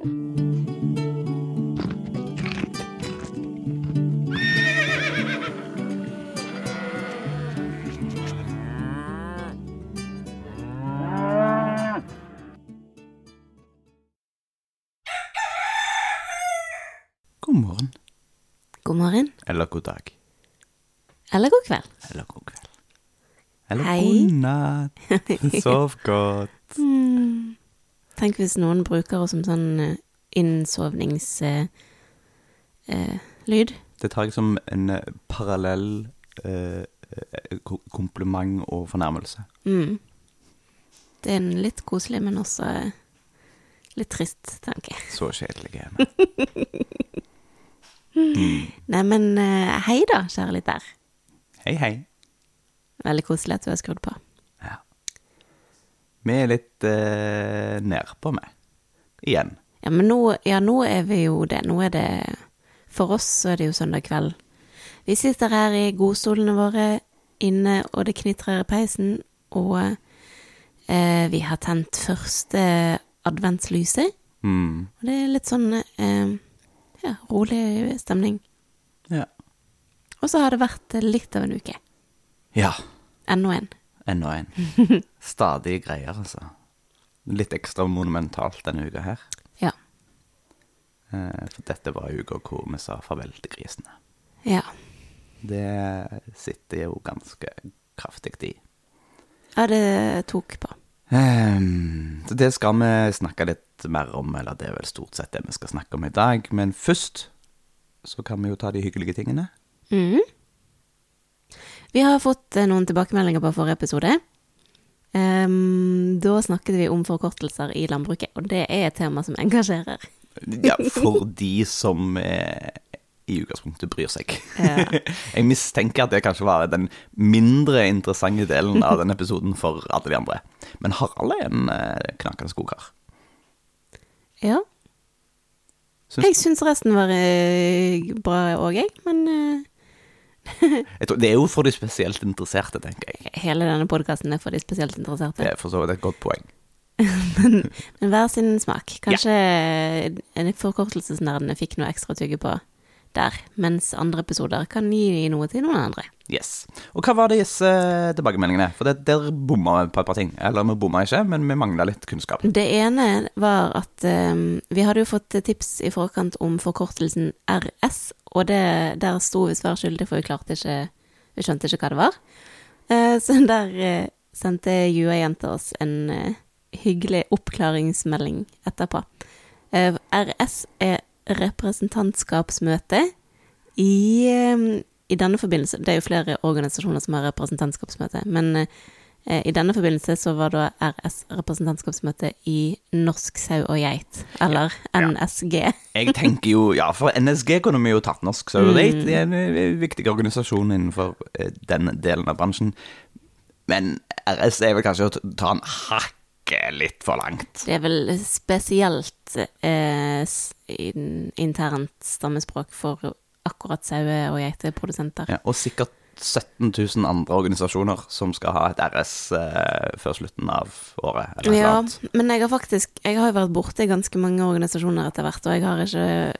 God morgen. God morgen. Eller god dag. Eller god kveld. Eller god kveld. Eller Hei. god natt. Sov godt. Tenk hvis noen bruker oss som sånn eh, innsovningslyd. Eh, lyd. Det tar jeg som en eh, parallell eh, eh, kompliment og fornærmelse. mm. Det er en litt koselig, men også eh, litt trist tanke. Så kjedelig er vi. Nei, men eh, hei da, kjære lytter. Hei, hei. Veldig koselig at du har skrudd på. Vi er litt eh, nedpå, vi. Igjen. Ja, men nå, ja, nå er vi jo det. Nå er det For oss så er det jo søndag kveld. Vi sitter her i godstolene våre inne, og det knitrer i peisen, og eh, vi har tent første adventslyset. Mm. Og det er litt sånn eh, ja, rolig stemning. Ja. Og så har det vært litt av en uke. ja. Enda en. Enda en. Stadig greier, altså. Litt ekstra monumentalt denne uka her. Ja. Eh, for dette var uka hvor vi sa farvel til grisene. Ja. Det sitter jo ganske kraftig i. Ja, det tok på. Ehm, så det skal vi snakke litt mer om, eller det er vel stort sett det vi skal snakke om i dag. Men først så kan vi jo ta de hyggelige tingene. Mhm. Vi har fått eh, noen tilbakemeldinger på forrige episode. Um, da snakket vi om forkortelser i landbruket, og det er et tema som engasjerer. Ja, for de som eh, i utgangspunktet bryr seg. Ja. Jeg mistenker at det kanskje var den mindre interessante delen av den episoden for alle de andre. Men Harald er en eh, knakende skogkar. Ja. Syns- Jeg syns resten var eh, bra òg, jeg, men eh, tror, det er jo for de spesielt interesserte, tenker jeg. hele denne podkasten er for de spesielt interesserte. Det er for så vidt et godt poeng. Men hver sin smak. Kanskje ja. forkortelsesnerdene fikk noe ekstra tygge på der, mens andre episoder kan gi noe til noen andre. Yes. Og hva var disse tilbakemeldingene? For det, der bomma vi på et par ting. Eller vi bomma ikke, men vi mangla litt kunnskap. Det ene var at um, vi hadde jo fått tips i forkant om forkortelsen RS, og det, der sto vi svært skyldig, for vi ikke Vi skjønte ikke hva det var. Eh, så der eh, sendte Jua-jenta oss en eh, hyggelig oppklaringsmelding etterpå. RS er representantskapsmøte i, i denne forbindelse Det er jo flere organisasjoner som har representantskapsmøte, men i denne forbindelse så var da RS representantskapsmøte i Norsk sau og geit, eller NSG. Jeg tenker jo, ja, for NSG kunne vi jo tatt Norsk Sau og geit. Det er en eh, viktig organisasjon innenfor eh, den delen av bransjen. Men RS er vel kanskje å ta en hakke litt for langt. Det er vel spesielt eh, internt stammespråk for akkurat saue- og geiteprodusenter. Ja, og sikkert 17 000 andre organisasjoner som skal ha et RS eh, før slutten av året. Eller Ja, annet. men jeg har faktisk Jeg har jo vært borti ganske mange organisasjoner etter hvert, og jeg har ikke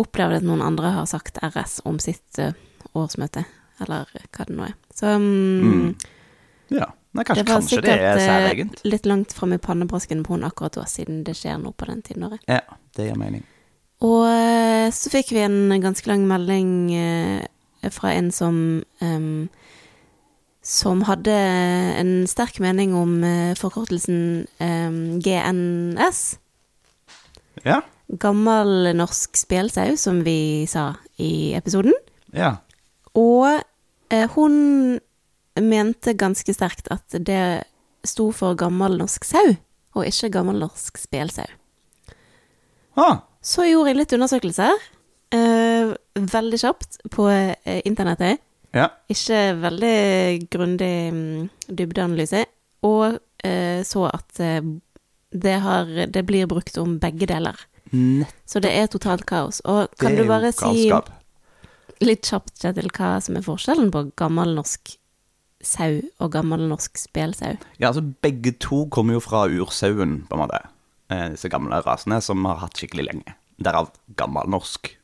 opplevd at noen andre har sagt RS om sitt uh, årsmøte, eller hva det nå er. Så um, Mm. Ja, Nei, kanskje, det var kanskje det er sikkert eh, særegent. litt langt fram i pannebrasken på henne akkurat da, siden det skjer noe på den tiden av året. Ja, det gir mening. Og eh, så fikk vi en ganske lang melding fra en som um, som hadde en sterk mening om eh, forkortelsen um, GNS. Ja, Gammel norsk spelsau, som vi sa i episoden. ja. Og eh, hun mente ganske sterkt at det sto for gammel norsk sau, og ikke gammel norsk spelsau. Ah, Så gjorde jeg litt undersøkelser, veldig kjapt, på eh, internettet. ja. Ikke veldig grundig mm, dybdeanalyse, og eh, så at eh, det, har, det blir brukt om begge deler. Nett, Så det er totalt kaos. Og kan du bare si litt kjapt Kjetil, hva som er forskjellen på gammel norsk sau og gammel norsk spelsau? Ja, altså begge to kommer jo fra ursauen, på en måte. eh, disse gamle rasene, som har hatt skikkelig lenge. Derav gammelnorsk.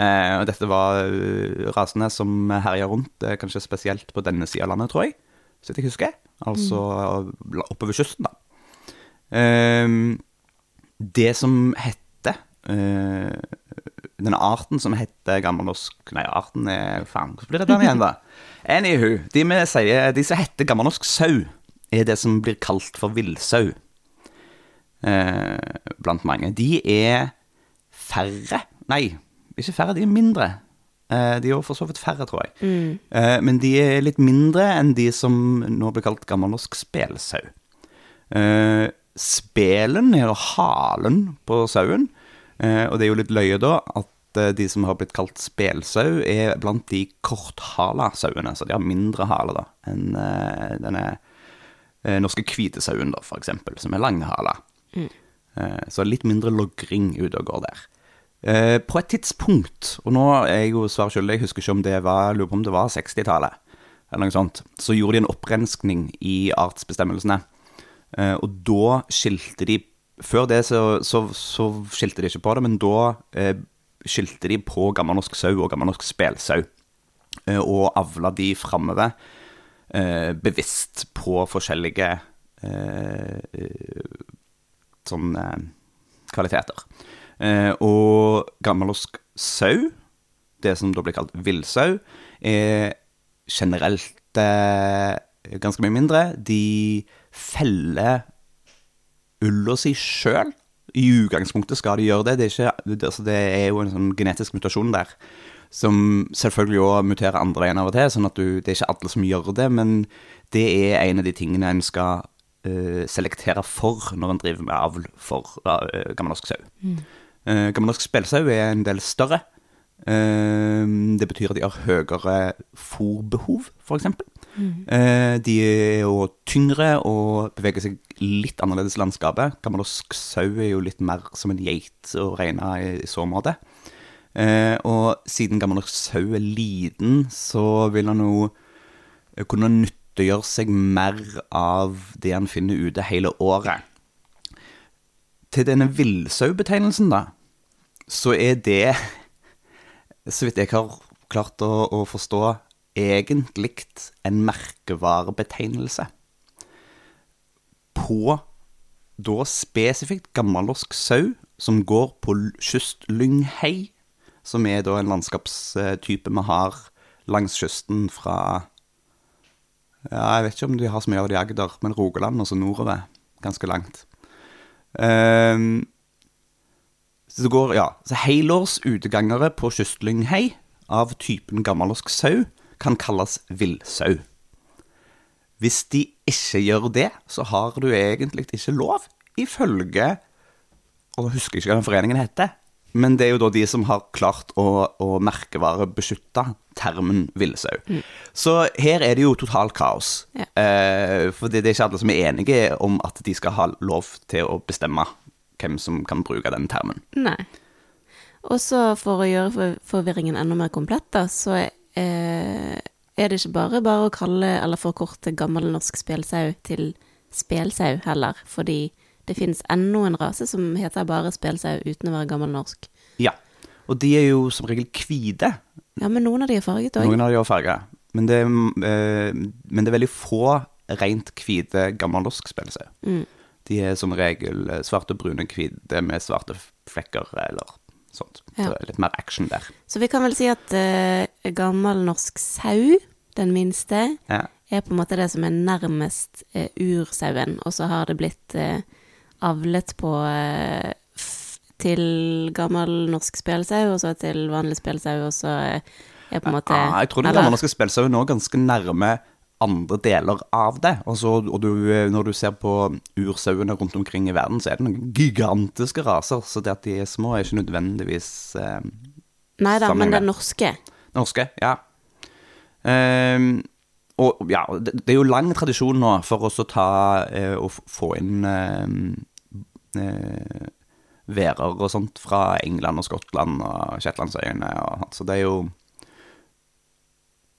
Eh, og dette var eh, rasene som herja rundt, eh, kanskje spesielt på denne sida av landet, tror jeg. Så jeg husker. Altså mm. oppover kysten, da. Eh, det som heter eh, Denne arten som heter gammelnorsk Nei, arten er Faen, hvordan blir det den igjen, da? Anywho, de, sier, de som heter gammelnorsk sau, er det som blir kalt for villsau. Eh, blant mange. De er færre Nei, ikke færre, de er mindre. Eh, de er for så vidt færre, tror jeg. Mm. men de er litt mindre enn de som nå blir kalt gammelnorsk spelsau. Eh, spelen er halen på sauen, eh, og det er jo litt løye da at eh, de som har blitt kalt spelsau, er blant de korthala sauene, så de har mindre hale da enn eh, denne eh, norske hvitesauen, da, for eksempel, som er langhala. Mm. så litt mindre logring ute og går der. Eh, på et tidspunkt, og nå er jeg jo svar skyldig, jeg husker ikke om det var, lurer på om det var 60-tallet, eller noe sånt, så gjorde de en opprenskning i artsbestemmelsene. Eh, og da skilte de Før det så, så, så skilte de ikke på det, men da eh, skilte de på gammelnorsk sau og gammelnorsk spelsau. Eh, og avla de framover eh, bevisst på forskjellige sånn kvaliteter. Eh, og gammelnorsk sau, det som da blir kalt villsau, er generelt eh, ganske mye mindre. De feller ulla si sjøl. I utgangspunktet skal de gjøre det. Det er, ikke, altså det er jo en sånn genetisk mutasjon der. Som selvfølgelig òg muterer andre veien av og til, sånn at du, det er ikke alle som gjør det. Men det er en av de tingene en skal uh, selektere for når en driver med avl for uh, gammelnorsk sau. Uh, gammelnorsk spelsau er en del større. Eh, det betyr at de har høyere fòrbehov, f.eks. Uh, de er jo tyngre og beveger seg litt annerledes i landskapet. Gammelnorsk sau er jo litt mer som en geit å regne i, i så måte. Eh, og siden gammelnorsk sau er liten, så vil han jo kunne nyttiggjøre seg mer av det han finner ute hele året. Til denne villsaubetegnelsen, da, så er det, så vidt jeg har klart å, å forstå, egentlig en merkevarebetegnelse. På da spesifikt gammelnorsk sau som går på kystlynghei, som er da en landskapstype vi har langs kysten fra Ja, jeg vet ikke om de har så mye av det i Agder, men Rogaland og så nordover. Ganske langt. Ehm, så det går, ja, så helårs utegangere på kystlynghei av typen gammelnorsk sau kan kalles villsau. Hvis de ikke gjør det, så har du egentlig ikke lov, ifølge Og jeg husker ikke hva den foreningen heter, men det er jo da de som har klart å, å merkevarebeskytte termen villsau. Så her er det jo totalt kaos. Ja. Eh, for det, det er ikke alle som er enige om at de skal ha lov til å bestemme hvem som kan bruke den termen. Nei. Og så for å gjøre forvirringen enda mer komplett, da, så eh, er det ikke bare bare å kalle eller forkorte gammelnorsk spelsau til spelsau heller, fordi det finnes ennå en rase som heter bare spelsau uten å være gammel norsk. Ja. Og de er jo som regel hvite. Ja, men noen av de er farget òg. Noen av de er farga. Men det, er, eh, men det er veldig få rent hvite gammelnorsk spillesau. Mm. De er som regel eh, svarte, brune, hvite med svarte flekker eller sånt. Ja. Så litt mer action der. Så vi kan vel si at eh, gammelnorsk sau, den minste, Ja. er på en måte det som er nærmest eh, ursauen, og så har det blitt eh, avlet på eh, til gammel norsk spelsau, og så til vanlig spelsau, og så eh, er på en måte Ja, jeg tror den gamle norske spelsauen nå er ganske nærme andre deler av det. Altså, og du, eh, når du ser på ursauene rundt omkring i verden, så er det noen gigantiske raser. Så det at de er små, er ikke nødvendigvis eh, Nei da, men det den norske. norske. Ja. Um, og ja, det, det er jo lang tradisjon nå for oss å ta eh, og få inn eh, værer og sånt fra England og Skottland og Shetlandsøyene. Så det er jo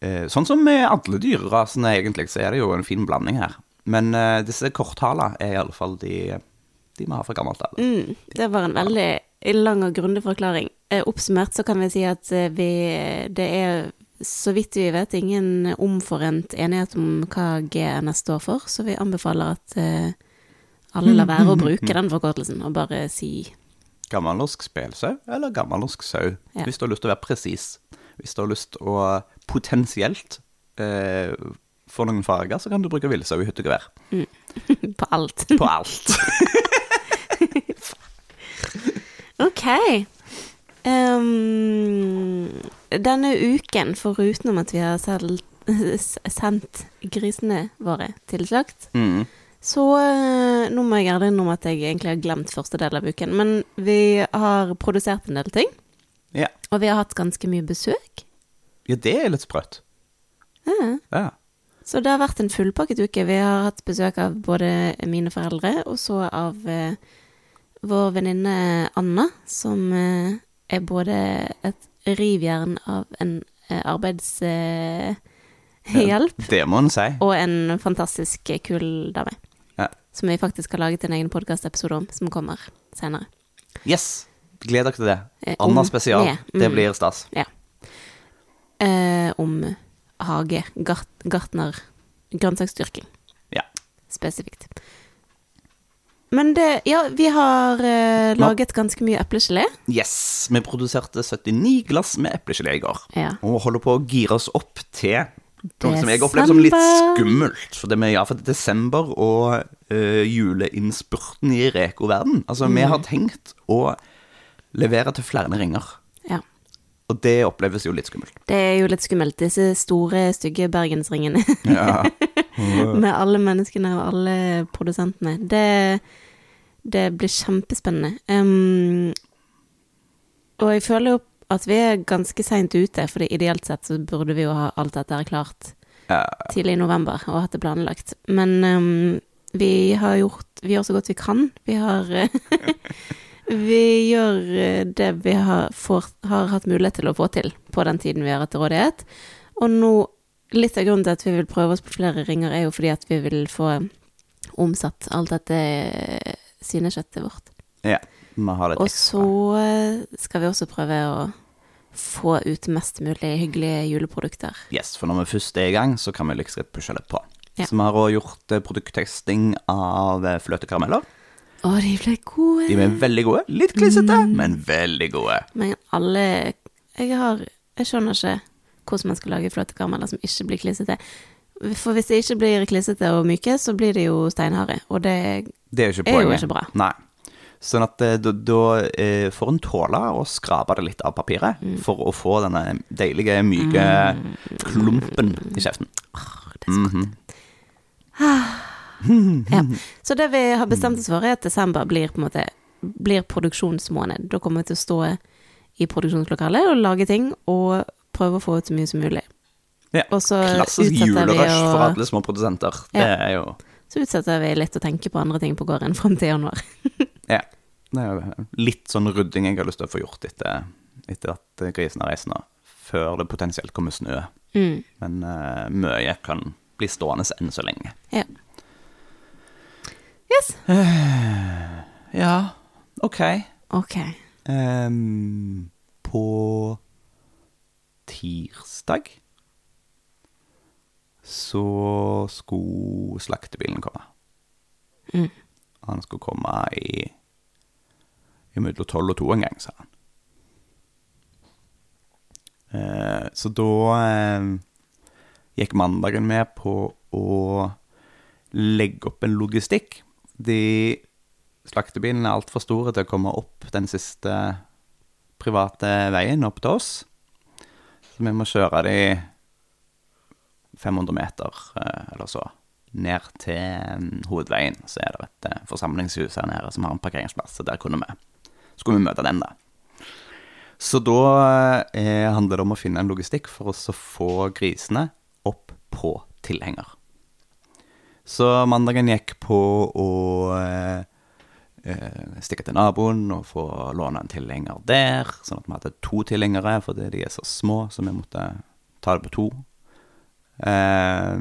eh, Sånn som med alle dyrerasene, egentlig, så er det jo en fin blanding her. Men eh, disse korthala er iallfall de de vi har fra gammelt av. Mm, det var en veldig lang og grundig forklaring. Eh, oppsummert så kan vi si at eh, vi Det er så vidt vi vet ingen omforent enighet om hva GNS står for, så vi anbefaler at eh, alle lar være å bruke den forkortelsen, og bare si Gammelnorsk spelsau eller gammelnorsk sau, Ja. hvis du har lyst til å være presis. Hvis du har lyst til å potensielt eh, få noen farger, så kan du bruke villsau i hyttegevær. på alt. På alt. Ok. Um, denne uken, foruten om at vi har selv, sendt grisene våre til slakt, Mm. Så eh, nå må jeg ærlig innrømme at jeg egentlig har glemt første del av uken. Men vi har produsert en del ting, Ja. og vi har hatt ganske mye besøk. ja, det er litt sprøtt. Ja. Ja. Så det har vært en fullpakket uke. Vi har hatt besøk av både mine foreldre, og så av eh, vår venninne Anna, som eh, er både et rivjern av en eh, arbeidshjelp Det må en si. og en fantastisk eh, kul dame. Ja. Som vi faktisk har laget en egen podkastepisode om, som kommer senere. Yes. Gled dere til det. Eh, Anna spesial. Mm. Det blir stas. Eh, om hage, gart, gartner, grønnsaksdyrking. Ja. spesifikt. Men det Ja, vi har eh, laget ganske mye eplegelé. Yes. Vi produserte 79 glass med eplegelé i går. Ja. Og holder på å gire oss opp til noe som jeg opplever som litt skummelt. For det med, ja, for er desember og uh, juleinnspurten i Reko-verden. Altså, vi Mm. har tenkt å levere til flere ringer. ja. Og det oppleves jo litt skummelt. Det er jo litt skummelt, disse store, stygge bergensringene Ja. med alle menneskene og alle produsentene. Det, det blir kjempespennende. Um, og jeg føler jo at vi er ganske seint ute, for ideelt sett så burde vi jo ha alt dette her klart Ja. tidlig i november og hatt det planlagt. Men um, vi har gjort Vi gjør så godt vi kan. Vi har Vi gjør eh, det vi har, får, har hatt mulighet til å få til på den tiden vi har hatt til rådighet. Og nå Litt av grunnen til at vi vil prøve oss på flere ringer, er jo fordi at vi vil få omsatt alt dette syneskjøttet vårt. ja. Vi har litt Og så eh, skal vi også prøve å få ut mest mulig hyggelige juleprodukter. Yes, for når vi først er i gang, så kan vi liksom pushe litt på. Ja. Så vi har også gjort eh, produkttesting av eh, fløtekarameller. Å, de ble gode! De ble veldig gode. Litt klissete, Mm. men veldig gode. Men alle Jeg har Jeg skjønner ikke hvordan man skal lage fløtekarameller som ikke blir klissete. For hvis det ikke blir klissete og myke, så blir de jo steinharde. Og det Det er er jo ikke bra. Nei. Sånn at eh, da, da eh, får en tåle å skrape det litt av papiret Mm. for å få denne deilige, myke klumpen i kjeften. Mhm. Ja. Så det vi har bestemt oss for, er at desember blir måte Blir produksjonsmåned. Da kommer vi til å stå i produksjonslokalet og lage ting, og prøve å få ut så mye som mulig. Ja. Så Klassisk julerush og... for alle små produsenter. Det er jo Så utsetter vi litt å tenke på andre ting på gården fram til januar. Ja. Det er jo litt sånn rydding jeg har lyst til å få gjort etter, etter at grisen har reist nå. Før det potensielt kommer snø. Mm. Men uh, mye kan bli stående enn så lenge. Ja. Yes. Ja, ok. Ok. Um, på tirsdag så skulle slaktebilen komme. Mm. Han skulle komme i imellom tolv og to en gang, sa han. Eh, så da eh, gikk mandagen med på å legge opp en logistikk. De slaktebilene er altfor store til å komme opp den siste private veien opp til oss. Så vi må kjøre de 500 meter eh, eller så ned til mm, hovedveien. Så er det et eh, forsamlingshus her nede som har en parkeringsplass, så der kunne vi, skulle vi møte den, da. Så da eh, handler det om å finne en logistikk for oss å få grisene opp på tilhenger. Så mandagen gikk på å eh, eh, stikke til naboen og få låne en tilhenger der, sånn at vi hadde to tilhengere, fordi de er så små, så vi måtte ta det på to. Eh,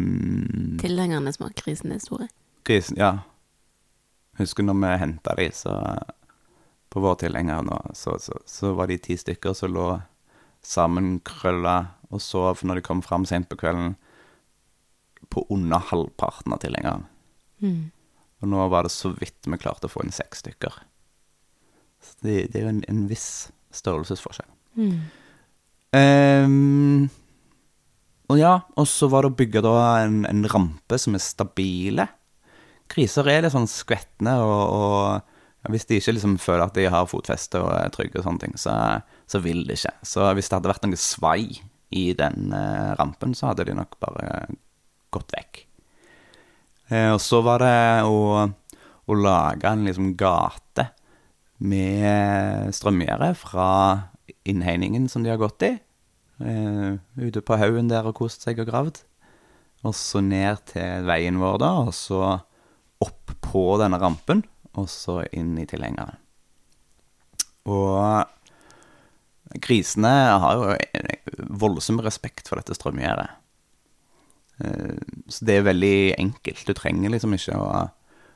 Tilhengerne har krisen er store. krisen, ja. Husker når vi henta de, så På vår tilhenger nå, så, så, så var de ti stykker som lå sammenkrølla og sov når de kom fram sent på kvelden, på under halvparten av tilhengeren. Mm. Og nå var det så vidt vi klarte å få inn seks stykker. Så det, det er jo en, en viss størrelsesforskjell. Mm. Ehm, og ja, og så var det å bygge da en, en rampe som er stabile. Griser er litt sånn skvettende, og, og hvis de ikke liksom føler at de har fotfeste og er trygge og sånne ting, så, så vil de ikke. Så hvis det hadde vært noe svai i den eh, rampen, så hadde de nok bare gått vekk. Eh, og så var det å, å lage en liksom gate med strømgjerde fra innhegningen som de har gått i. Eh, ute på haugen der og kost seg og gravd. Og så ned til veien vår, da, og så opp på denne rampen, og så inn i tilhengeren. Og grisene har jo en voldsom respekt for dette strømgjerdet. Eh, Så det er veldig enkelt. Du trenger liksom ikke å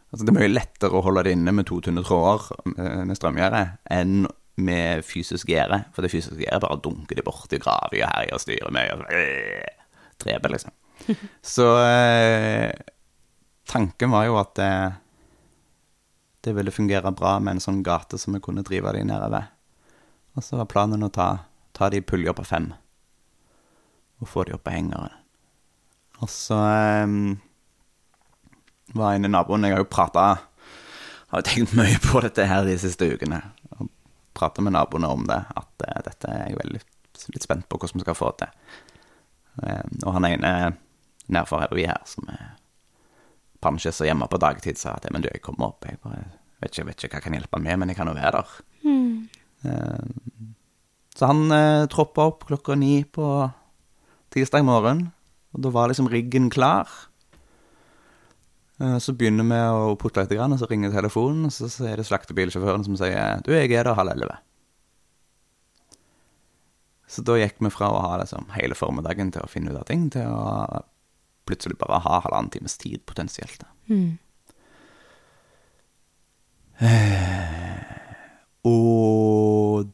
Altså Det er mye lettere å holde det inne med to tynne tråder med strømgjerde enn med fysisk gjerde. For det fysiske gjerdet bare dunker de borti, graver og herjer og styrer med og øh, dreper, liksom. Så eh, tanken var jo at det, det ville fungere bra med en sånn gate som vi kunne drive de nedover. Og så var planen å ta, ta de i puljer på fem og få de opp på hengeren. Og så eh, var en av naboene Jeg har jo prata Har jo tenkt mye på dette her de siste ukene. Og prata med naboene om det, at uh, dette er jeg veldig litt spent på hvordan vi skal få til. Eh, og han ene nærfor vi her, som er pansjes og hjemme på dagtid, sa at men du, jeg kommer opp. Jeg bare vet ikke, vet ikke hva jeg kan hjelpe med, men jeg kan jo være der. Eh, så han uh, troppa opp klokka ni på tirsdag morgen, og da var liksom riggen klar. Eh, Så begynner vi å putle litt, og så ringer telefonen, og så så er det slaktebilsjåføren som sier Du, jeg er der halv elleve. Så da gikk vi fra å ha liksom hele formiddagen til å finne ut av ting, til å plutselig bare ha halvannen times tid, potensielt. Mm. Og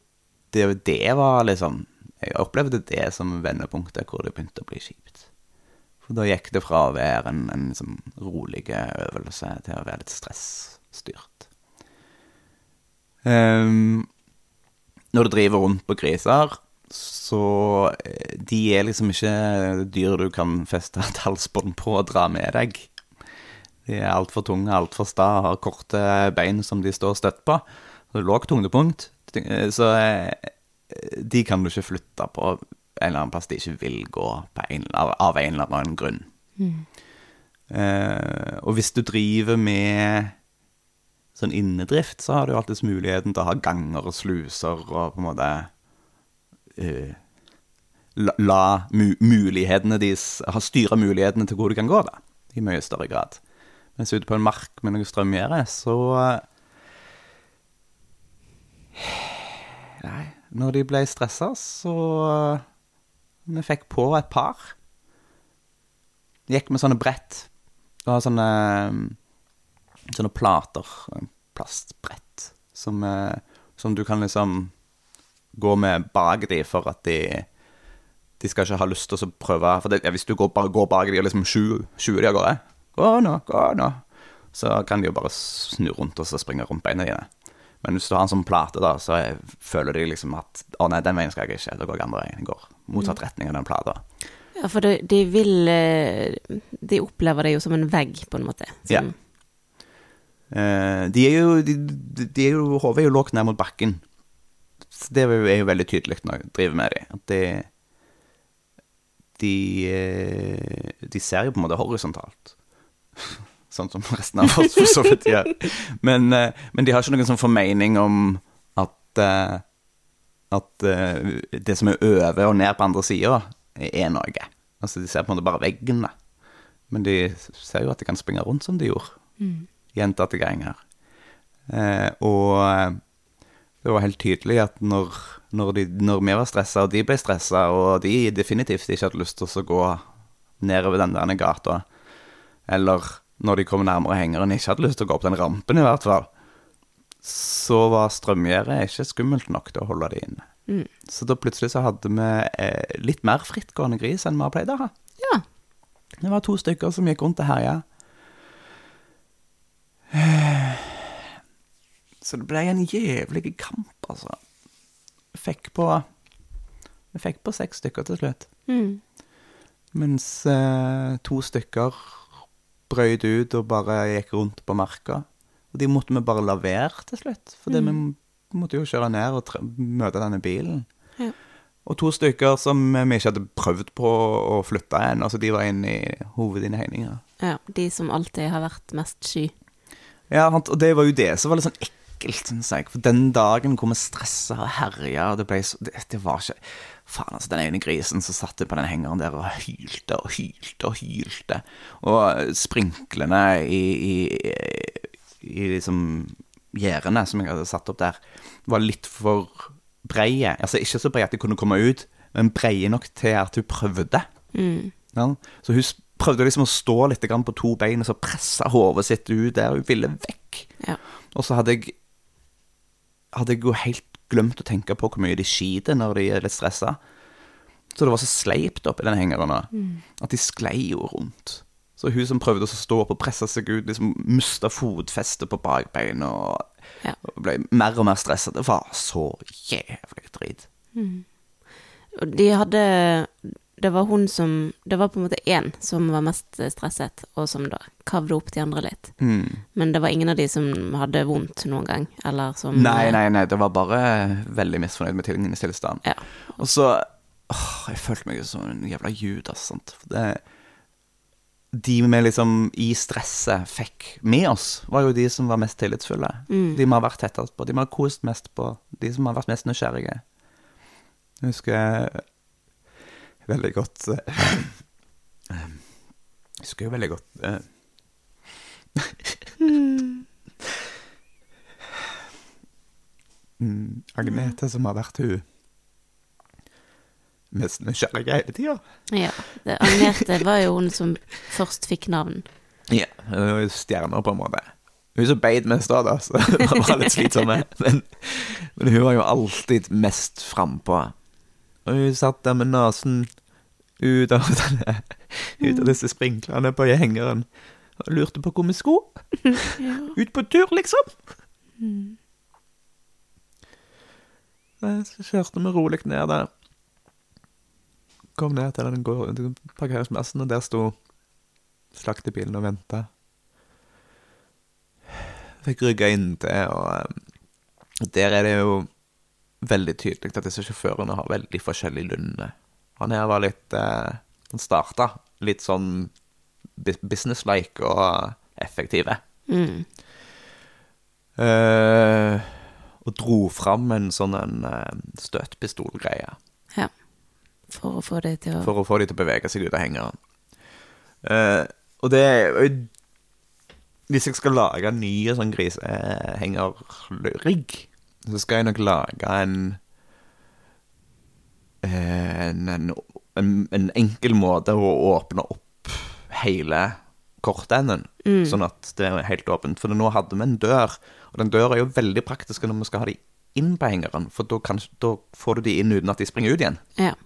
det, det var liksom Jeg opplevde det som vendepunktet hvor det begynte å bli kjipt. For da gikk det fra å være en, en liksom rolig øvelse til å være litt stressstyrt. Um, når du driver rundt på griser, så eh, De er liksom ikke dyr du kan feste et halsbånd på og dra med deg. De er altfor tunge, altfor sta, har korte bein som de står støtt på. Lågt tyngdepunkt. Så eh, de kan du ikke flytte på en eller annen plass de ikke vil gå en, av, av en eller annen grunn. Eh, og hvis du driver med sånn innedrift, så har du alltids muligheten til å ha ganger og sluser og på en måte eh, la, la mu, mulighetene deres styre mulighetene til hvor du kan gå, da, i mye større grad. Mens ute på en mark med noe strømgjerde, så Nei, når de ble stressa, så Vi fikk på et par. Gikk med sånne brett. Og sånne Sånne plater. Plastbrett. Som, eh, som du kan liksom gå med bak de for at de De skal ikke ha lyst til å prøve For det, ja, hvis du går, bare går bak de og liksom sjuer de av gårde Gå nå, gå nå. Så kan de jo bare snu rundt og så springe rundt beina dine. Men hvis du har en sånn plate, da, så jeg, føler de liksom at Å nei, den veien skal jeg ikke. Da går jeg andre veien. Jeg går motsatt retning av den plata. Ja, for de, de vil eh, De opplever det jo som en vegg, på en måte. Som, Ja. Eh, de er jo de, er jo, Hodet er jo lågt ned mot bakken. Så det er jo, er jo veldig tydelig når jeg driver med dem. At de de, eh, de ser jo på en måte horisontalt. Sånn som resten av oss for så vidt gjør. Men, eh, men de har ikke noen sånn formening om at eh, At eh, det som er over og ned på andre sida, er noe. Altså De ser på en måte bare veggen, da. Men de ser jo at de kan springe rundt som de gjorde. Gjentatte ganger. Eh, og det var helt tydelig at når, når, de, når vi var stressa, og de ble stressa, og de definitivt ikke hadde lyst til å gå nedover den der gata, eller når de kom nærmere hengeren, ikke hadde lyst til å gå opp den rampen, i hvert fall, så var strømgjerdet ikke skummelt nok til å holde de inne. Mm. Så da plutselig så hadde vi eh, litt mer frittgående gris enn vi har pleid å ha. Ja. Det var to stykker som gikk rundt og herja. Så det ble en jævlig kamp, altså. Fikk på Vi fikk på seks stykker til slutt. Mm. Mens eh, to stykker brøyt ut og bare gikk rundt på marka. Og de måtte vi bare la være til slutt, for vi måtte jo kjøre ned og møte denne bilen. Ja. Og to stykker som vi ikke hadde prøvd på å flytte ennå, altså de var inne i hovedinnhegninga. ja. De som alltid har vært mest sky. Ja, og det var jo det som var litt sånn ekkelt, syns jeg. For den dagen hvor vi stressa og herja, og det ble så det, det var ikke Faen, altså, den ene grisen som satt på den hengeren der og hylte og hylte og hylte. Og sprinklene i, i, i liksom gjerdene som jeg hadde satt opp der, var litt for breie. Altså ikke så breie at de kunne komme ut, men breie nok til at hun prøvde. Mm. Ja. Så hun prøvde liksom å stå litt på to bein og så presse hodet sitt ut der. Hun ville vekk. Ja. Og så hadde jeg hadde jeg jo helt glemt å tenke på hvor mye de skiter når de er litt stressa. Så det var så sleipt oppi den hengeren mm. at de sklei jo rundt. Så hun som prøvde å stå opp og presse seg ut, liksom mista fotfestet på bakbeina og, Ja. og ble mer og mer stressa. Det var så jævlig drit. Og de hadde Det var hun som Det var på en måte én som var mest stresset, og som da kavde opp de andre litt. Mm. Men det var ingen av de som hadde vondt noen gang, eller som Nei, nei, nei, det var bare veldig misfornøyd med tingenes tilstand. Ja. Og så åh, Jeg følte meg som en jævla judas. Sant? For det, de vi liksom i stresset fikk med oss, var jo de som var mest tillitsfulle. Mm. De vi har vært tettest på, de vi har kost mest på, de som har vært mest nysgjerrige. Jeg husker veldig godt Jeg husker jo veldig godt eh, mm, Agnete, som har vært hun mest nysgjerrige hele tida. Ja. Det, Agnete var jo hun som først fikk navn. Ja, hun var jo stjerner, på en måte. Hun som beit mest da, da, så det var litt slitsomme. Men, men hun var jo alltid mest frampå. Og hun satt der med nesen ut av, denne, ut av disse sprinklene på hengeren og lurte på hvor vi skulle. Ut på tur, liksom. Mm. Så kjørte vi rolig ned der. Kom ned til den parkeringsplassen, og der sto slaktebilen og venta. Fikk rygga inntil, og eh, der er det jo veldig tydelig at disse sjåførene har veldig forskjellig lynne. Han her var litt eh, Han starta litt sånn businesslike og effektive. Mm. Eh, og dro fram en sånn en eh, støtpistolgreie Ja. For å få det til å for å få de til å bevege seg ut av hengeren. Eh, og det Hvis jeg skal lage en ny sånn grisehengerrigg, så skal jeg nok lage en eh, en, en, en, en enkel måte å åpne opp hele kortenden, sånn at det er helt åpent. For nå hadde vi en dør, og den døra er jo veldig praktisk når vi skal ha de inn på hengeren, for da, kan, da får du de inn uten at de springer ut igjen. Ja.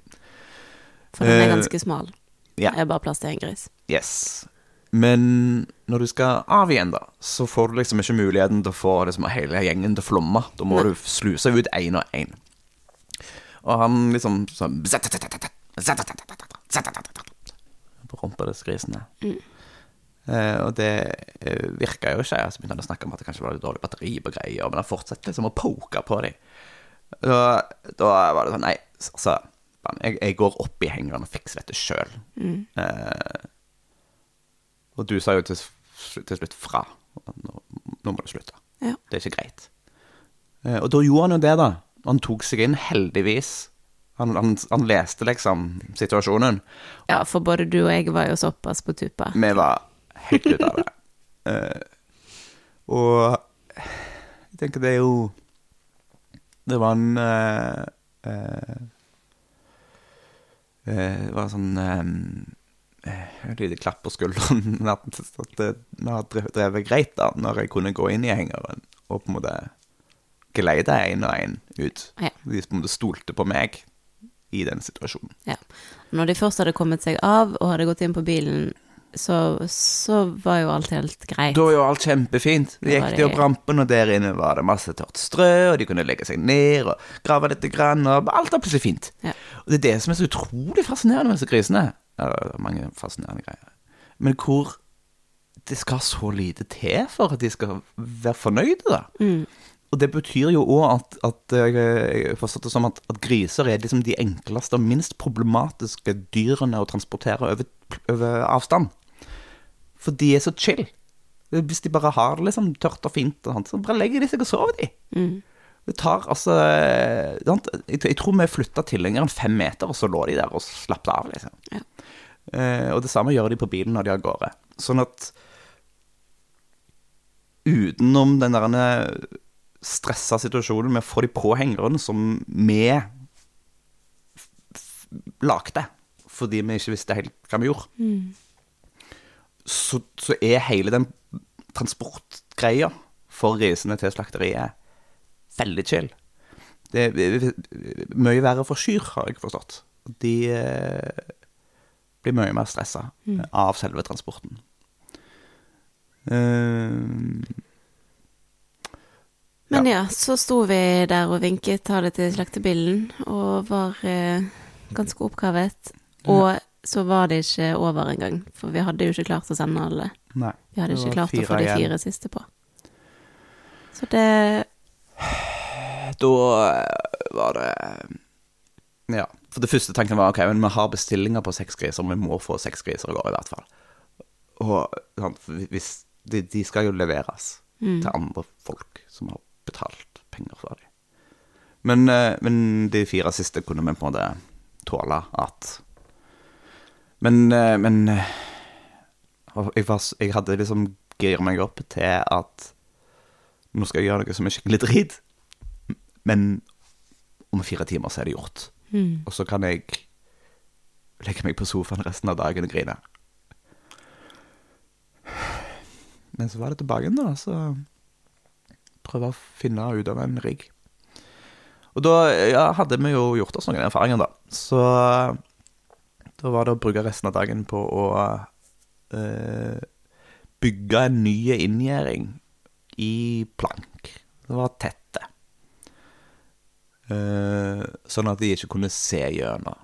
For den er Eh, ganske smal. ja. Det er bare plass til en gris. Yes. Men når du skal av igjen, da, så får du liksom ikke muligheten til å få liksom, hele gjengen til å flomme. Da må du sluse ut én og én. Og han liksom sånn På rumpa der. Mm. Eh, og det eh, virka jo ikke. Så begynte han å snakke om at det kanskje var litt dårlig batteri på greier, men han fortsatte liksom å poke på dem. Da, da var det sånn Nei, altså jeg, jeg går opp i hengeren og fikser dette sjøl. Eh, og du sa jo til, til slutt fra. Nå, nå må du slutte. Ja. Det er ikke greit. Eh, og da gjorde han jo det, da. Han tok seg inn, heldigvis. Han, han, han leste liksom situasjonen. ja, for både du og jeg var jo såpass på tuppa. Vi var helt ute av det. Eh, og jeg tenker det er jo Det var en eh, eh, eh, Det var sånn eh, eh, et lite klapp på skulderen at at det vi har drevet, greit, da, når jeg kunne gå inn i hengeren og på en måte geleide én og én ut. Ja. De på en måte stolte på meg i den situasjonen. Ja. Når de først hadde kommet seg av og hadde gått inn på bilen, så, så var jo alt helt greit. Da var jo alt kjempefint. De gikk de opp rampen, og der inne var det masse tørt strø, og de kunne legge seg ned og grave litt, grann, og alt var plutselig fint. Ja. Og det er det som er så utrolig fascinerende med disse grisene. Ja, det er mange fascinerende greier. Men hvor det skal så lite til for at de skal være fornøyde, da. Mm. Og det betyr jo òg at, at eh, jeg forstår det som at, at griser er liksom de enkleste og minst problematiske dyrene å transportere over, over avstand. For de er så chill. Hvis de bare har det liksom tørt og fint, og sånt, så bare legger de seg og sover, de. Mm. Det tar altså eh, jeg, tror vi flytta til lenger enn fem meter, og så lå de der og slappet av, liksom. Ja. Eh, og det samme gjør de på bilen når de er av gårde. Sånn at utenom den der stressa situasjonen med å få de på hengeren som vi lagde, fordi vi ikke visste helt hva vi gjorde, Mm. så, så er hele den transportgreia for risene til slakteriet veldig chill. Det er mye verre for kyr, har jeg forstått. De eh, blir mye mer stressa av selve transporten. Uh, Men ja. så sto vi der og vinket ha det til slaktebilen, og var eh, ganske oppkavet. Og så var det ikke over engang, for vi hadde jo ikke klart å sende alle. nei. Vi hadde ikke klart å få fire de igjen. fire siste på. Så det Da eh, var det Ja. For det første tanken var ok, men vi har bestillinger på seks griser, vi må få seks griser i går i hvert fall. Og sant, hvis de, de skal jo leveres til andre folk som har betalt penger for dem. Men, eh, men de fire siste kunne vi på en måte tåle at Men, eh, men eh, jeg, var, jeg hadde liksom gira meg opp til at nå skal jeg gjøre noe som er skikkelig drit, men om fire timer så er det gjort. mm. Og så kan jeg legge meg på sofaen resten av dagen og grine. Men så var det tilbake igjen, da. Så prøve å finne ut av en rigg. Og da ja, hadde vi jo gjort oss noen erfaringer, da. Så da var det å bruke resten av dagen på å eh, bygge en ny inngjerding i plank. Det var tette. Eh, sånn at de ikke kunne se gjennom.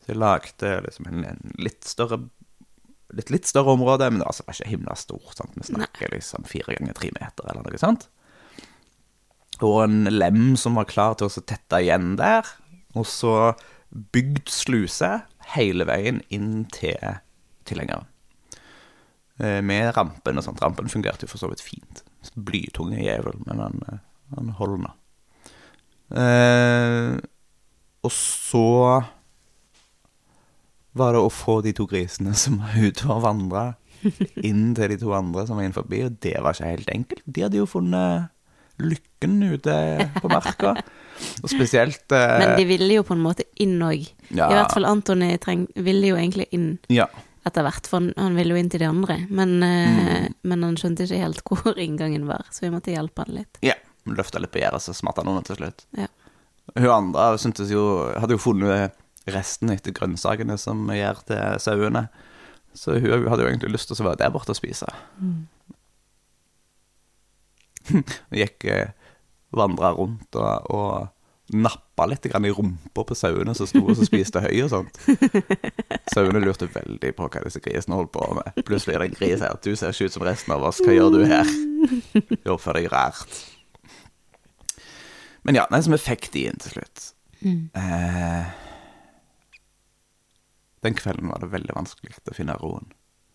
Så jeg lagde liksom en, en litt større litt, litt større område, men det var altså ikke himla stort. Sant? Vi snakker liksom fire ganger tre meter, eller noe sånt. Og en lem som var klar til å tette igjen der. Og så bygd sluse hele veien inn til tilhengeren. Eh, Med rampen og sånt. Rampen fungerte jo for så vidt fint. Blytunge jævel, men han, eh, han holder nå. Eh, og så var det å få de to grisene som var ute og vandra, inn til de to andre som var inn forbi, og det var ikke helt enkelt. De hadde jo funnet lykken ute på marka. Og spesielt eh, Men de ville jo på en måte inn òg. Ja. I hvert fall Antony ville jo egentlig inn Ja. etter hvert, for han, han ville jo inn til de andre. Men, eh, Mm. men han skjønte ikke helt hvor inngangen var, så vi måtte hjelpe han litt. ja. Løfta litt på gjerdet, så smatt han under til slutt. Ja. Hun andre syntes jo Hadde jo funnet resten etter grønnsakene som gjør til sauene. Så hun hadde jo egentlig lyst til å være der borte og spise. Hun gikk eh, vandra rundt og, og nappa litt grann i rumpa på sauene som sto og så spiste høy og sånt. Sauene lurte veldig på hva disse grisene holdt på med. Plutselig er det en gris her. Du ser ikke ut som resten av oss. Hva gjør du her? Du oppfører deg rart. Men ja, nei, som effekt i den til slutt. Eh, den kvelden var det veldig vanskelig å finne roen.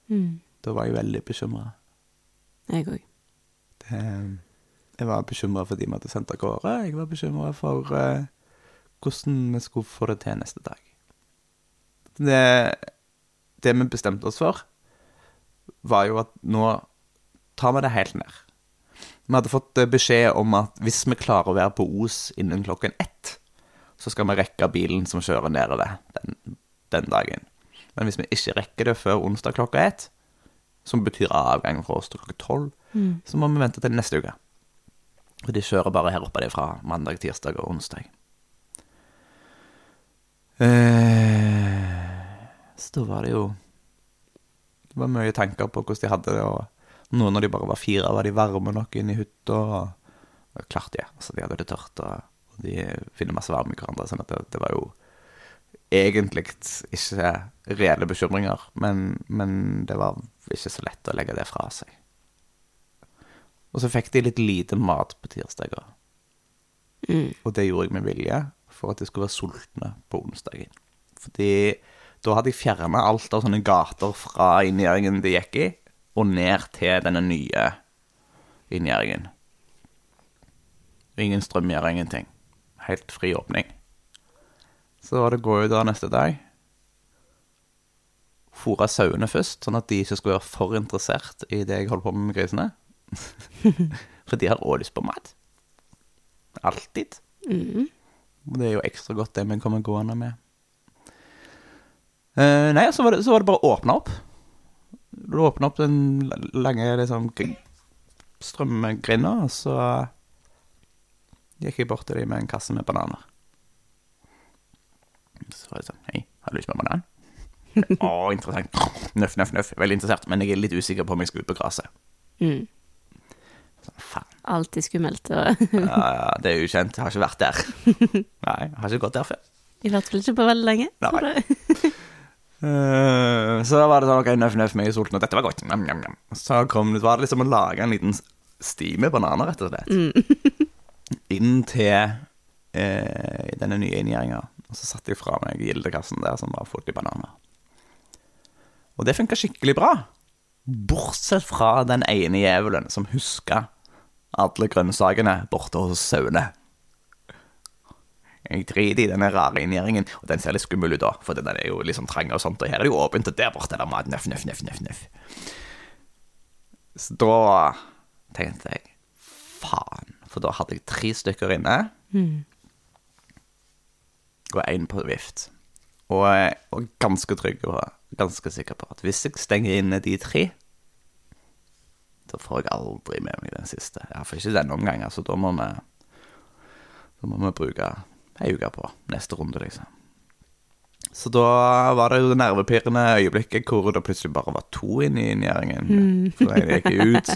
Mm. Da var jeg veldig bekymra. Jeg òg. Jeg var bekymra for de vi hadde sendt av gårde. Jeg var bekymra for eh, hvordan vi skulle få det til neste dag. Det, det vi bestemte oss for, var jo at nå tar vi det helt ned. Vi hadde fått eh, beskjed om at hvis vi klarer å være på Os innen klokken ett, så skal vi rekke bilen som kjører nedover den, den dagen. Men hvis vi ikke rekker det før onsdag klokka ett, som betyr avgang fra oss til klokka tolv, så må vi vente til neste uke. Og de kjører bare her oppe fra mandag, tirsdag og onsdag. Eh, så da var det jo Det var mye tanker på hvordan de hadde det, og nå når de bare var fire, var de varme nok inne i hytta. Og, og klart det, altså de hadde det tørt, og, og de finner masse varme i hverandre. sånn at det, det var jo egentlig ikke reelle bekymringer, men, men det var ikke så lett å legge det fra seg. Og så fikk de litt lite mat på tirsdager. Og det gjorde jeg med vilje, for at de skulle være sultne på onsdagen. Fordi da hadde jeg fjerna alt av sånne gater fra inngjerdingen de gikk i, og ned til denne nye inngjerdingen. Ingen strøm gjør ingenting. Helt fri åpning. Så var det å gå ut der neste dag. Fôre sauene først, sånn at de ikke skulle være for interessert i det jeg holder på med med grisene. For de har også lyst på mat. Alltid. Og det er jo ekstra godt det vi kommer gående med. Uh, nei, så var, det, så var det bare å åpne opp. Du åpner opp den lange liksom, gr- strømgrinda, så gikk jeg bort til dem med en kasse med bananer. Så var det sånn Hei, har du lyst på en banan? Å, interessant. Nøff, nøff, nøff. Veldig interessert, men jeg er litt usikker på om jeg skal ut på gresset. Mm. Faen. Alltid skummelt. Og Ja, ja, det er ukjent. Jeg har ikke vært der. Nei, jeg har ikke gått der før. I hvert fall ikke på veldig lenge. Nei. Eh, så da var det sånn, ok, nøff, nøff, meg er og dette var godt. Nam, nam, nam. Så kom det, var det liksom å lage en liten sti med bananer, rett og slett. Inn til eh, denne nye inngjerdinga. Og så satte jeg fra meg gildekassen der som var full i bananer. Og det funka skikkelig bra. Bortsett fra den ene jævelen som huska alle grønnsakene borte hos sauene. Jeg driter i denne rare inngjerdingen, og den ser litt skummel ut da, for den er jo sånn trang og sånt, og her er det jo åpent, og der borte er det mat, nøff, nøff, nøff, nøff, nøff. Så da tenkte jeg, faen, for da hadde jeg tre stykker inne, og en på vift. Og jeg ganske trygg og ganske sikker på at hvis jeg stenger inne de tre, da får jeg aldri med meg den siste. Iallfall ikke denne omgangen, så da må vi da må vi bruke ei uke på neste runde, liksom. Så da var det jo det nervepirrende øyeblikket hvor det plutselig bare var to inne i inngjerdingen. for jeg gikk ut.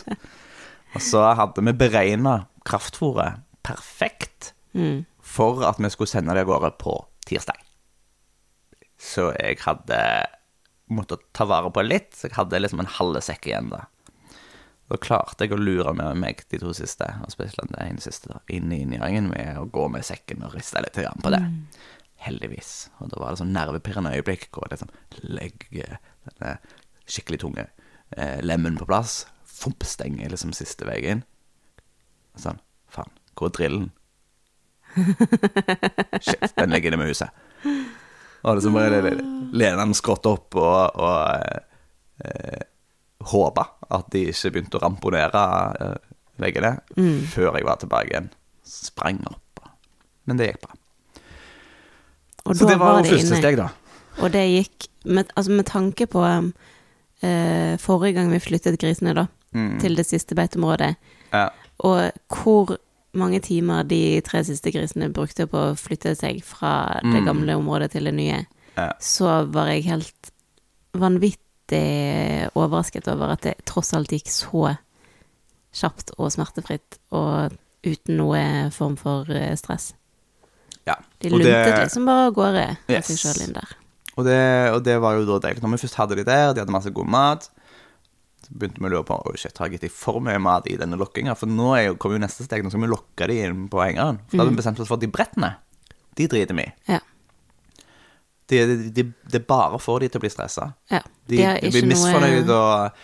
Og så hadde vi beregna kraftfôret perfekt for at vi skulle sende det av gårde på tirsdag. Så jeg hadde måttet ta vare på litt, så jeg hadde liksom en halv sekk igjen da. Da klarte jeg å lure med meg de to siste, og spesielt den ene siste, da, inn i inngjerdingen med å gå med sekken og riste litt på det. Heldigvis. Og da var det sånn nervepirrende øyeblikk hvor jeg liksom legger denne skikkelig tunge eh, lemmen på plass, fomp, stenger liksom siste veien. Sånn, faen, hvor er drillen? Shit, den ligger inne med huset. Og det som bare lener den skrått opp og, og eh, håpa at de ikke begynte å ramponere veggene veggene før jeg var tilbake igjen. Sprang opp. Men det gikk bra. Og Så det var, det første inne. steg, da. Og det gikk med, altså med tanke på um, uh, forrige gang vi flyttet grisene, da, til det siste beiteområdet, Ja. og hvor mange timer de tre siste grisene brukte på å flytte seg fra det gamle området til det nye, Ja. så var jeg helt vanvittig overrasket over at det tross alt gikk så kjapt og smertefritt, og uten noe form for eh, stress. ja. De Og det- luntet liksom bare av gårde av seg sjøl inn der. Og det, og det var jo da deilig. Når vi først hadde de der, de hadde masse god mat, så begynte vi å lure på Oi, shit, har jeg gitt dem for mye mat i denne lokkinga? For nå er kommer jo neste steg, nå skal vi lokke de inn på hengeren. For da hadde vi bestemt oss for at de brettene, de driter vi i. Ja. Det de, de, det bare får de til å bli stressa. ja. De, De blir noe og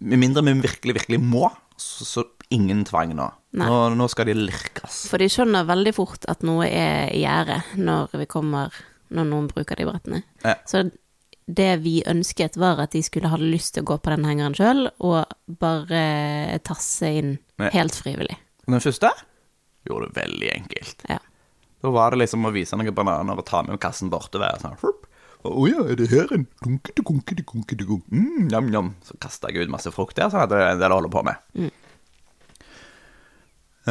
Med mindre vi virkelig, virkelig må, så, så ingen tvang nå. Nå. Nå skal de lirkes. For de skjønner veldig fort at noe er i gjære når vi kommer Når noen bruker de brettene. Ja. Så det vi ønsket, var at de skulle ha lyst til å gå på den hengeren sjøl, og bare tasse inn helt frivillig. Den første gjorde det veldig enkelt. Ja. Da var det liksom å vise noen bananer og ta med kassen bortover. Sånn, å oh, ja, er det her en dunkete, dunkete, dunkete, dunk? Mm, nam, nam. Så kasta jeg ut masse frukt der, så hadde jeg en del å holde på med.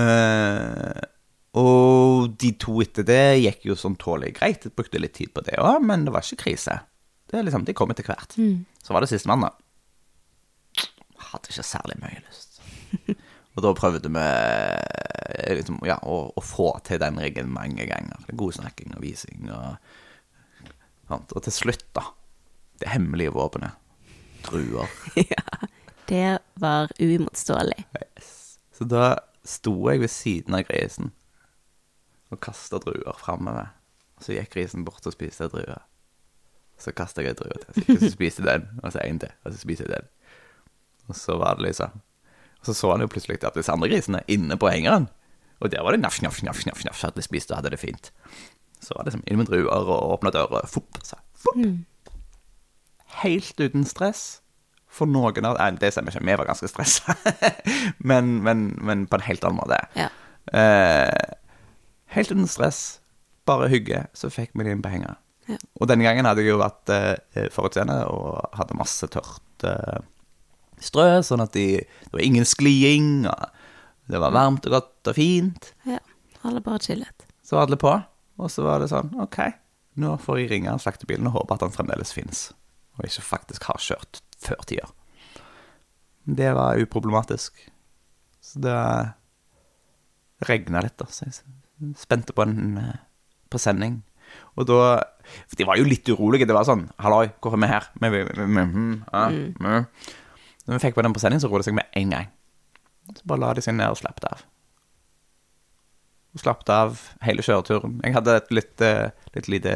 Eh, og de to etter det gikk jo sånn tålelig greit. Jeg brukte litt tid på det òg, men det var ikke krise. Det er liksom, De kom etter hvert. Så var det sistemann, da. Hadde ikke særlig mye lyst. Og da prøvde vi eh, liksom, ja, å, å få til den riggen mange ganger. God snakking og vising og sant. Og til slutt, da. Det hemmelige våpenet. Druer. ja. Det var uimotståelig. Så da sto jeg ved siden av grisen og kasta druer framover. Så gikk grisen bort og spiste druer. Så kasta jeg en drue til, så spiste den, og så en til, og så spiste jeg den. Og så var det liksom så så han jo plutselig at disse andre grisene inne på hengeren. Og der var det nafs, nafs, nafs, nafs, nafs at de spiste og hadde det fint. Så var det liksom inn med druer og åpna døra, fopp, sa fopp. Helt uten stress. For noen av Nei, det stemmer ikke, vi var ganske stressa. men, men, men på en helt annen måte. Ja. Eh, helt uten stress, bare hygge, så fikk vi det inn på hengeren. Ja. Og denne gangen hadde jeg jo vært eh, forutseende og hadde masse tørt eh, strø, sånn at de, det var ingen skliing, og det var varmt og godt og fint. ja. Alle bare chillet. Så var alle på, og så var det sånn, ok, nå får jeg ringe slaktebilen og håpe at han fremdeles finnes, og ikke faktisk har kjørt før tida. Det var uproblematisk. Så det regna litt, da, så jeg spente på en på sending. Og da For de var jo litt urolige. Det var sånn Halloi, hvorfor er vi her? Mm, mm, mm. hm, hm. Når vi fikk på den på sending, så roet det seg med en gang. Så bare la de seg ned og slapp av. Og slapp av hele kjøreturen. Jeg hadde et litt, eh, litt lite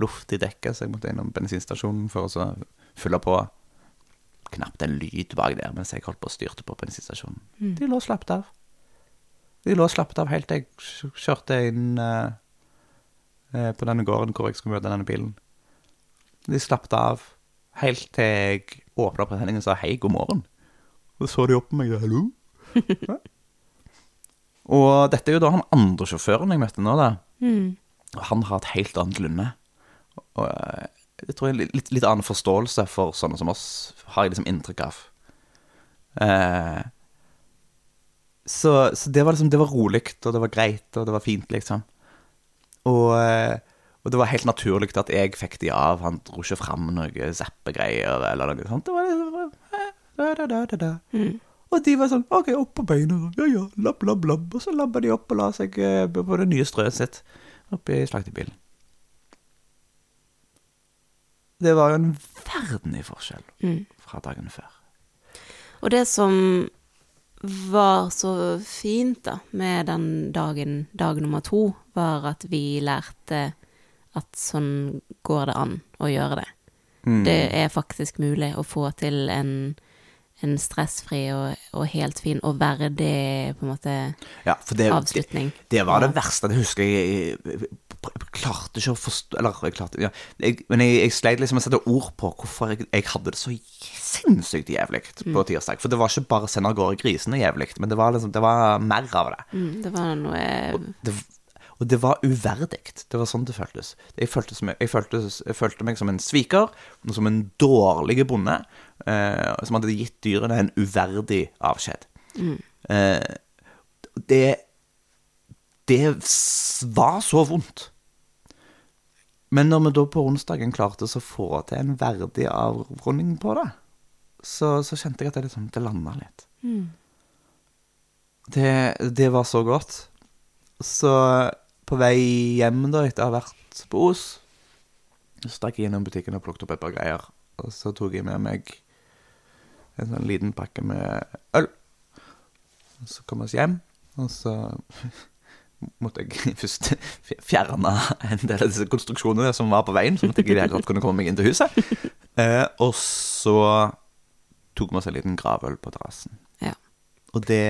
luft i dekket, så jeg måtte innom bensinstasjonen for å så fylle på. Knapt en lyd bak der mens jeg holdt på og styrte på bensinstasjonen. De lå og slapp av. De lå og slapp av helt til jeg kjørte inn eh, eh, på denne gården hvor jeg skulle møte denne bilen. De slapp av helt til jeg åpna presenningen og sa hei, god morgen. Og så de opp på meg og hallo. Ja. Og dette er jo da han andre sjåføren jeg møtte nå, da. Mm. Han har et helt annet lynne. Og eh, jeg tror jeg litt, litt, litt annen forståelse for sånne som oss, har jeg liksom inntrykk av. Eh, så, så det var liksom Det var rolig, og det var greit, og det var fint, liksom. Og, eh, og det var helt naturlig at jeg fikk de av. Han dro ikke fram noe zappegreier eller noe sånt. Det var, det var eh, da, da, da. Og de var sånn OK, opp på beina. sånn, Ja ja, labb, labb, labb. Og så labba de opp og la seg eh, på det nye strøet sitt oppi slaktebilen. Det var jo en verden i forskjell Mm. fra dagen før. Og det som var så fint da, med den dagen, dag nummer to, var at vi lærte at sånn går det an å gjøre det. Mm. Det er faktisk mulig å få til en, en stressfri og, og helt fin og verdig på en måte Ja, for det, det, avslutning. det var det verste. Det husker jeg Jeg, jeg, klarte ikke å forstå Eller, jeg klarte ja. jeg, Men jeg, jeg sleit liksom med å sette ord på hvorfor jeg, hadde det så sinnssykt jævlig på tirsdag. For det var ikke bare sende av gårde grisene jævlig, men det var, liksom, det var mer av det. Mm, det var noe det, og det var uverdig. Det var sånn det føltes. Jeg følte, som, jeg, følte, jeg følte meg som en sviker, som en dårlig bonde, eh, som hadde gitt dyrene en uverdig avskjed. Eh, det Det var så vondt. Men når vi da på onsdagen klarte å få til en verdig avrunding på det, så, så kjente jeg at det, liksom, det landa litt. Det, det var så godt. Så på vei hjem da, etter å ha vært på Os, så stakk jeg innom butikken og plukket opp et par greier. Og så tok jeg med meg en sånn liten pakke med øl. Og så kom vi oss hjem, og så måtte jeg først fjerne en del av disse konstruksjonene som var på veien, sånn at jeg i det hele tatt kunne komme meg inn til huset. Eh, og så tok vi oss en liten gravøl på terrassen. Ja. Og det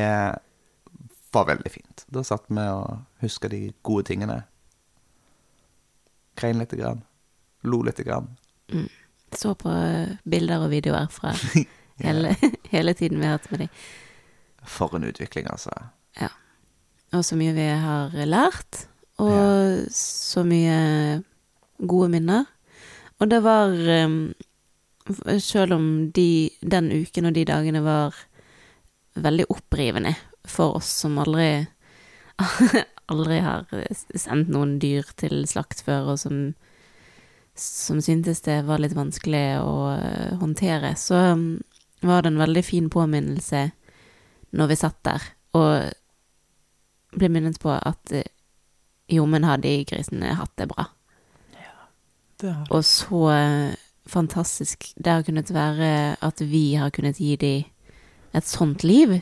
var veldig fint. Da satt vi og huska de gode tingene. Grein lite grann. Lo lite grann. Så på eh, bilder og videoer fra hele, hele tiden vi har hatt med de. For en utvikling, altså. Ja. Og så mye vi har lært, og så mye gode minner. og det var um, Selv om de, den uken og de dagene var veldig opprivende for oss som aldri aldri har sendt noen dyr til slakt før, og som, som syntes det var litt vanskelig å eh, håndtere, så um, var det en veldig fin påminnelse når vi satt der og ble minnet på at eh, jo, men har de grisene hatt det bra? Det har Og så eh, fantastisk det har kunnet være at vi har kunnet gi dem et sånt liv.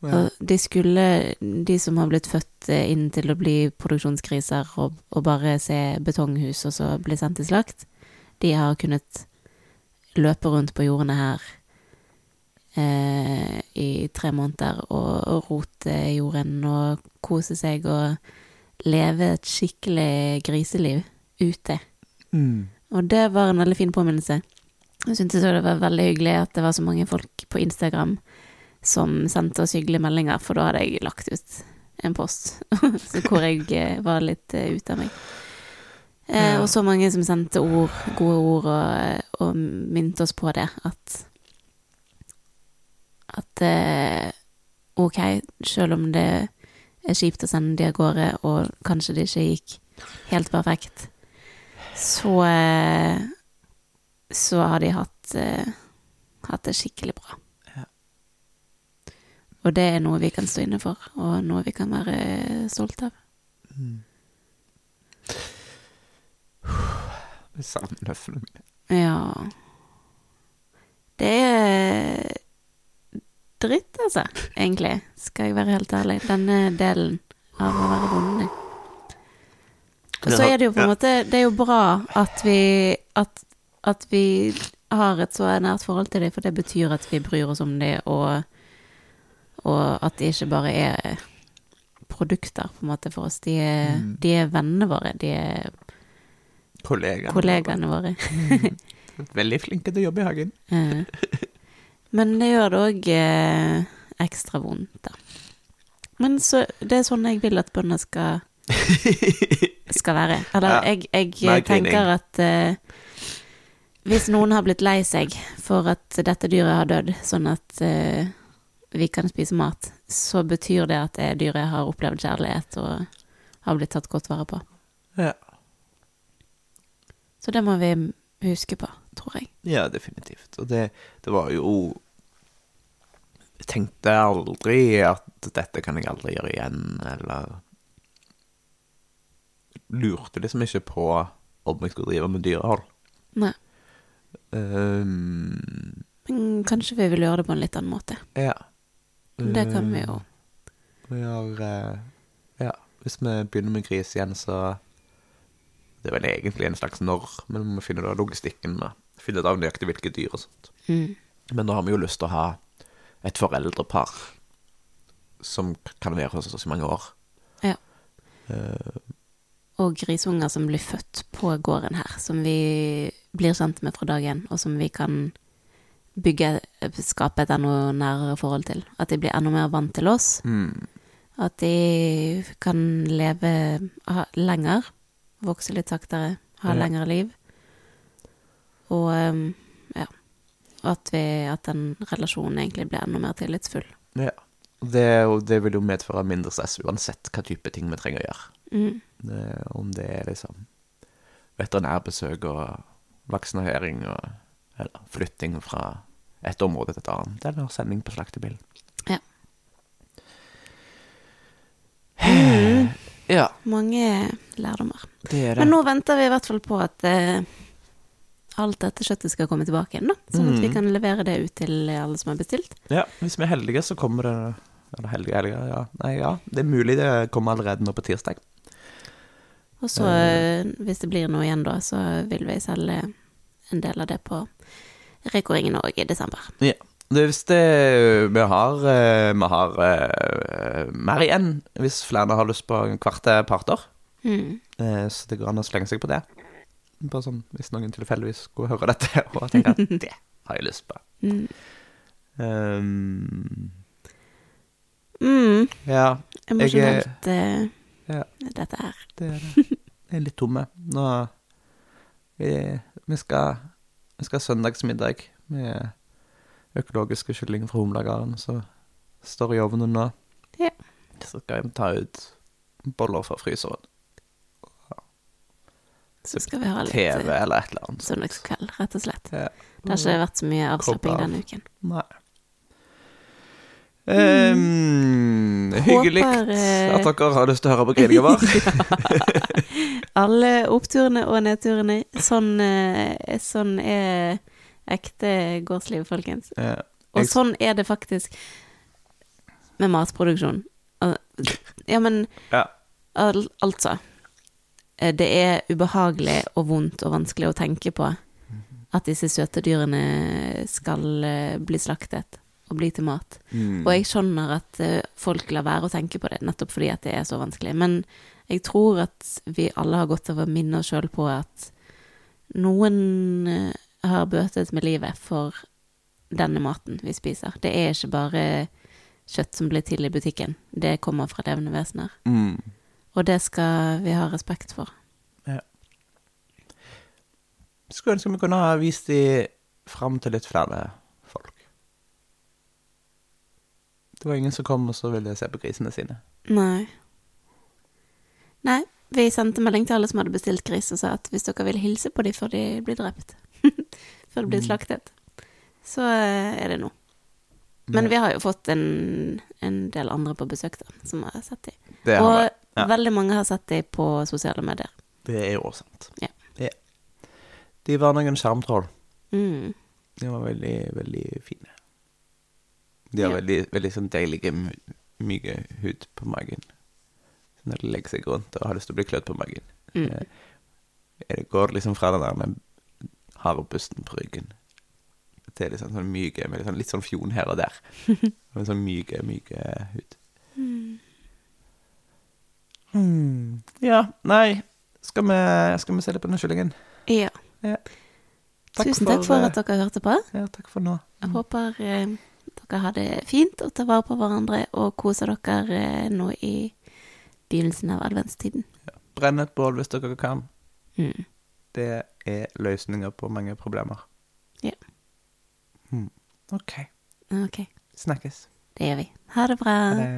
Ja. De skulle, de som har blitt født eh, inn til å bli produksjonsgriser og, og bare se betonghus og så bli sendt til slakt, de har kunnet løpe rundt på jordene her eh, i tre måneder og, og rote jorden og kose seg og leve et skikkelig griseliv ute. Mm. Og det var en veldig fin påminnelse. Jeg syntes det var veldig hyggelig at det var så mange folk på Instagram som sendte oss hyggelige meldinger, for da hadde jeg lagt ut en post så hvor jeg eh, var litt eh, ute av meg. Eh, og så mange som sendte ord, gode ord, og, og minte oss på det, at at eh, ok, selv om det er kjipt å sende de av gårde, og kanskje det ikke gikk helt perfekt, så eh, så har de hatt eh, hatt det skikkelig bra. Og det er noe vi kan stå inne for, og noe vi kan være stolte av. Jeg savner nøflene mine. Ja Det er dritt, altså, egentlig, skal jeg være helt ærlig. Denne delen av å være bonde. Og så er det jo på en måte Det er jo bra at vi at, at vi har et så nært forhold til dem, for det betyr at vi bryr oss om dem, og, og at de ikke bare er produkter, på en måte, for oss. De er, Mm. de er vennene våre. De er Kollegaene. kollegaene våre. Veldig flinke til å jobbe i hagen. Men det gjør det òg eh, ekstra vondt, da. Men så, det er sånn jeg vil at bønder skal, skal være. Eller Ja, jeg, jeg tenker at eh, hvis noen har blitt lei seg for at dette dyret har dødd, sånn at eh, vi kan spise mat, så betyr det at det dyret har opplevd kjærlighet og har blitt tatt godt vare på. Ja. Så det må vi huske på, tror jeg. Ja, definitivt. Og det, det var jo Jeg tenkte aldri at dette kan jeg aldri gjøre igjen, eller Lurte liksom ikke på om jeg skulle drive med dyrehold. Nei. Um, Men kanskje vi vil gjøre det på en litt annen måte. ja. Det kan vi jo. Vi har eh, Ja, hvis vi begynner med gris igjen, så Det er vel egentlig en slags når, men vi må finne ut av logistikken. med- Finne ut av nøyaktig hvilke dyr og sånt. Mm. Men da har vi jo lyst til å ha et foreldrepar som kan være hos oss i mange år. Ja. Uh, Og grisunger som blir født på gården her, som vi blir kjent med fra dagen, og som vi kan bygge, skape et enda nærere forhold til. At de blir enda mer vant til oss. mm, At de kan leve ha, lenger, vokse litt saktere, ha Ja. lengre liv. Og um, ja, at, vi, at den relasjonen egentlig blir enda mer tillitsfull. ja. Det, det vil jo medføre mindre stress uansett hva type ting vi trenger å gjøre. Mm. Det, om det er liksom veterinærbesøk og vaksinering og eller flytting fra et område til et annet, eller sending på slaktebil. Ja. Ja, Mange lærdommer. det det. Men nå venter vi i hvert fall på at eh, alt dette kjøttet skal komme tilbake igjen, da. Sånn at vi Mhm. kan levere det ut til alle som har bestilt. Ja, hvis vi er heldige, så kommer det Eller heldige, heldige, ja. Nei, ja. Det er mulig det kommer allerede nå på tirsdag. Og så, eh, hvis det blir noe igjen da, så vil vi selge en del av det på Reko-ringen òg i desember. Ja. Det, er hvis det Vi har, eh, vi har eh, mer igjen, hvis flere har lyst på kvarte parter. Mm. Eh, Så det går an å slenge seg på det. Bare sånn hvis noen tilfeldigvis skulle høre dette og tenke at det har jeg lyst på. Mm. Um, Mm. ja, Emosjonelt, eh, ja. dette her. det er det. Jeg er litt tomme. Nå Vi, vi, skal, vi skal ha søndagsmiddag med økologiske kylling fra Humlagaren, som står i ovnen nå. Ja. Så skal vi ta ut boller fra fryseren. Så skal vi ha litt TV eh, eller et eller annet. søndagskveld, rett og slett. Ja. Det har ikke vært så mye avslapping denne uken. Nei. Ehm, hyggelig eh, at dere har lyst til å høre på grininga vår. Alle oppturene og nedturene. Sånn, eh, sånn er ekte gårdsliv, folkens. Eh, Og sånn er det faktisk med matproduksjon. Ja, men Ja. al altså eh, Det er ubehagelig og vondt og vanskelig å tenke på at disse søte dyrene skal bli slaktet og bli til mat. Mm. Og jeg skjønner at eh, folk lar være å tenke på det, nettopp fordi at det er så vanskelig. Men jeg tror at vi alle har godt av å minne oss sjøl på at noen eh, har bøtet med livet for denne maten vi spiser. Det er ikke bare kjøtt som blir til i butikken. Det kommer fra levende vesener. Mm. Og det skal vi ha respekt for. Skulle ønske vi kunne ha vist de fram til litt flere folk. Det var ingen som kom og så ville se på grisene sine. Nei. Nei, vi sendte melding til alle som hadde bestilt gris, og sa at hvis dere vil hilse på dem før de blir drept, før de blir Mm. slaktet, så eh, er det nå. Men vi har jo fått en, en del andre på besøk da, som har sett dem. det, har Og ja. veldig mange har sett dem på sosiale medier. det er jo sant. Ja. De var noen skjermtroll. Mm. De var veldig, veldig fine. De har Ja. veldig, veldig sånn deilige, my- myke hud på magen. Når de legger seg rundt og har lyst til å bli klødd på magen. Mm. Eh, Det går liksom fra den der med hardbusten på ryggen til liksom sånn myke, med litt sånn, litt sånn fjon her og der. Med sånn myke, myke hud. Hmm. Ja, nei skal vi, skal vi se litt på den kyllingen? Ja. Ja. Takk Tusen for, takk for at dere hørte på. Ja, takk for nå. Jeg håper eh, dere har det fint og tar vare på hverandre og koser dere eh, nå i begynnelsen av adventstiden. Brenn et bål hvis dere kan. Mm. Det er løsninger på mange problemer. Ja. Hmm. OK. Ok, Snakkes. det gjør vi. Ha det bra. Ha det.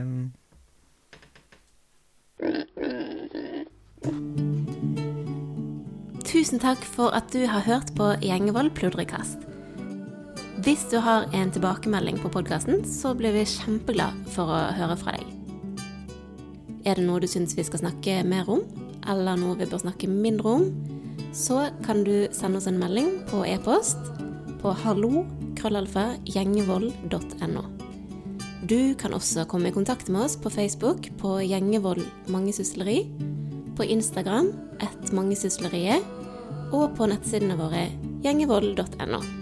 Tusen takk for at du har hørt på Gjengevold pludrekast. Hvis du har en tilbakemelding på podkasten, så blir vi kjempeglad for å høre fra deg. Er det noe du syns vi skal snakke mer om, eller noe vi bør snakke mindre om, så kan du sende oss en melding på e-post på hallo.krøllalfa.gjengevold.no. Du kan også komme i kontakt med oss på Facebook på Gjengevold mangesysleri, på Instagram ett mangesysleriet, og på nettsidene våre gjengevold.no.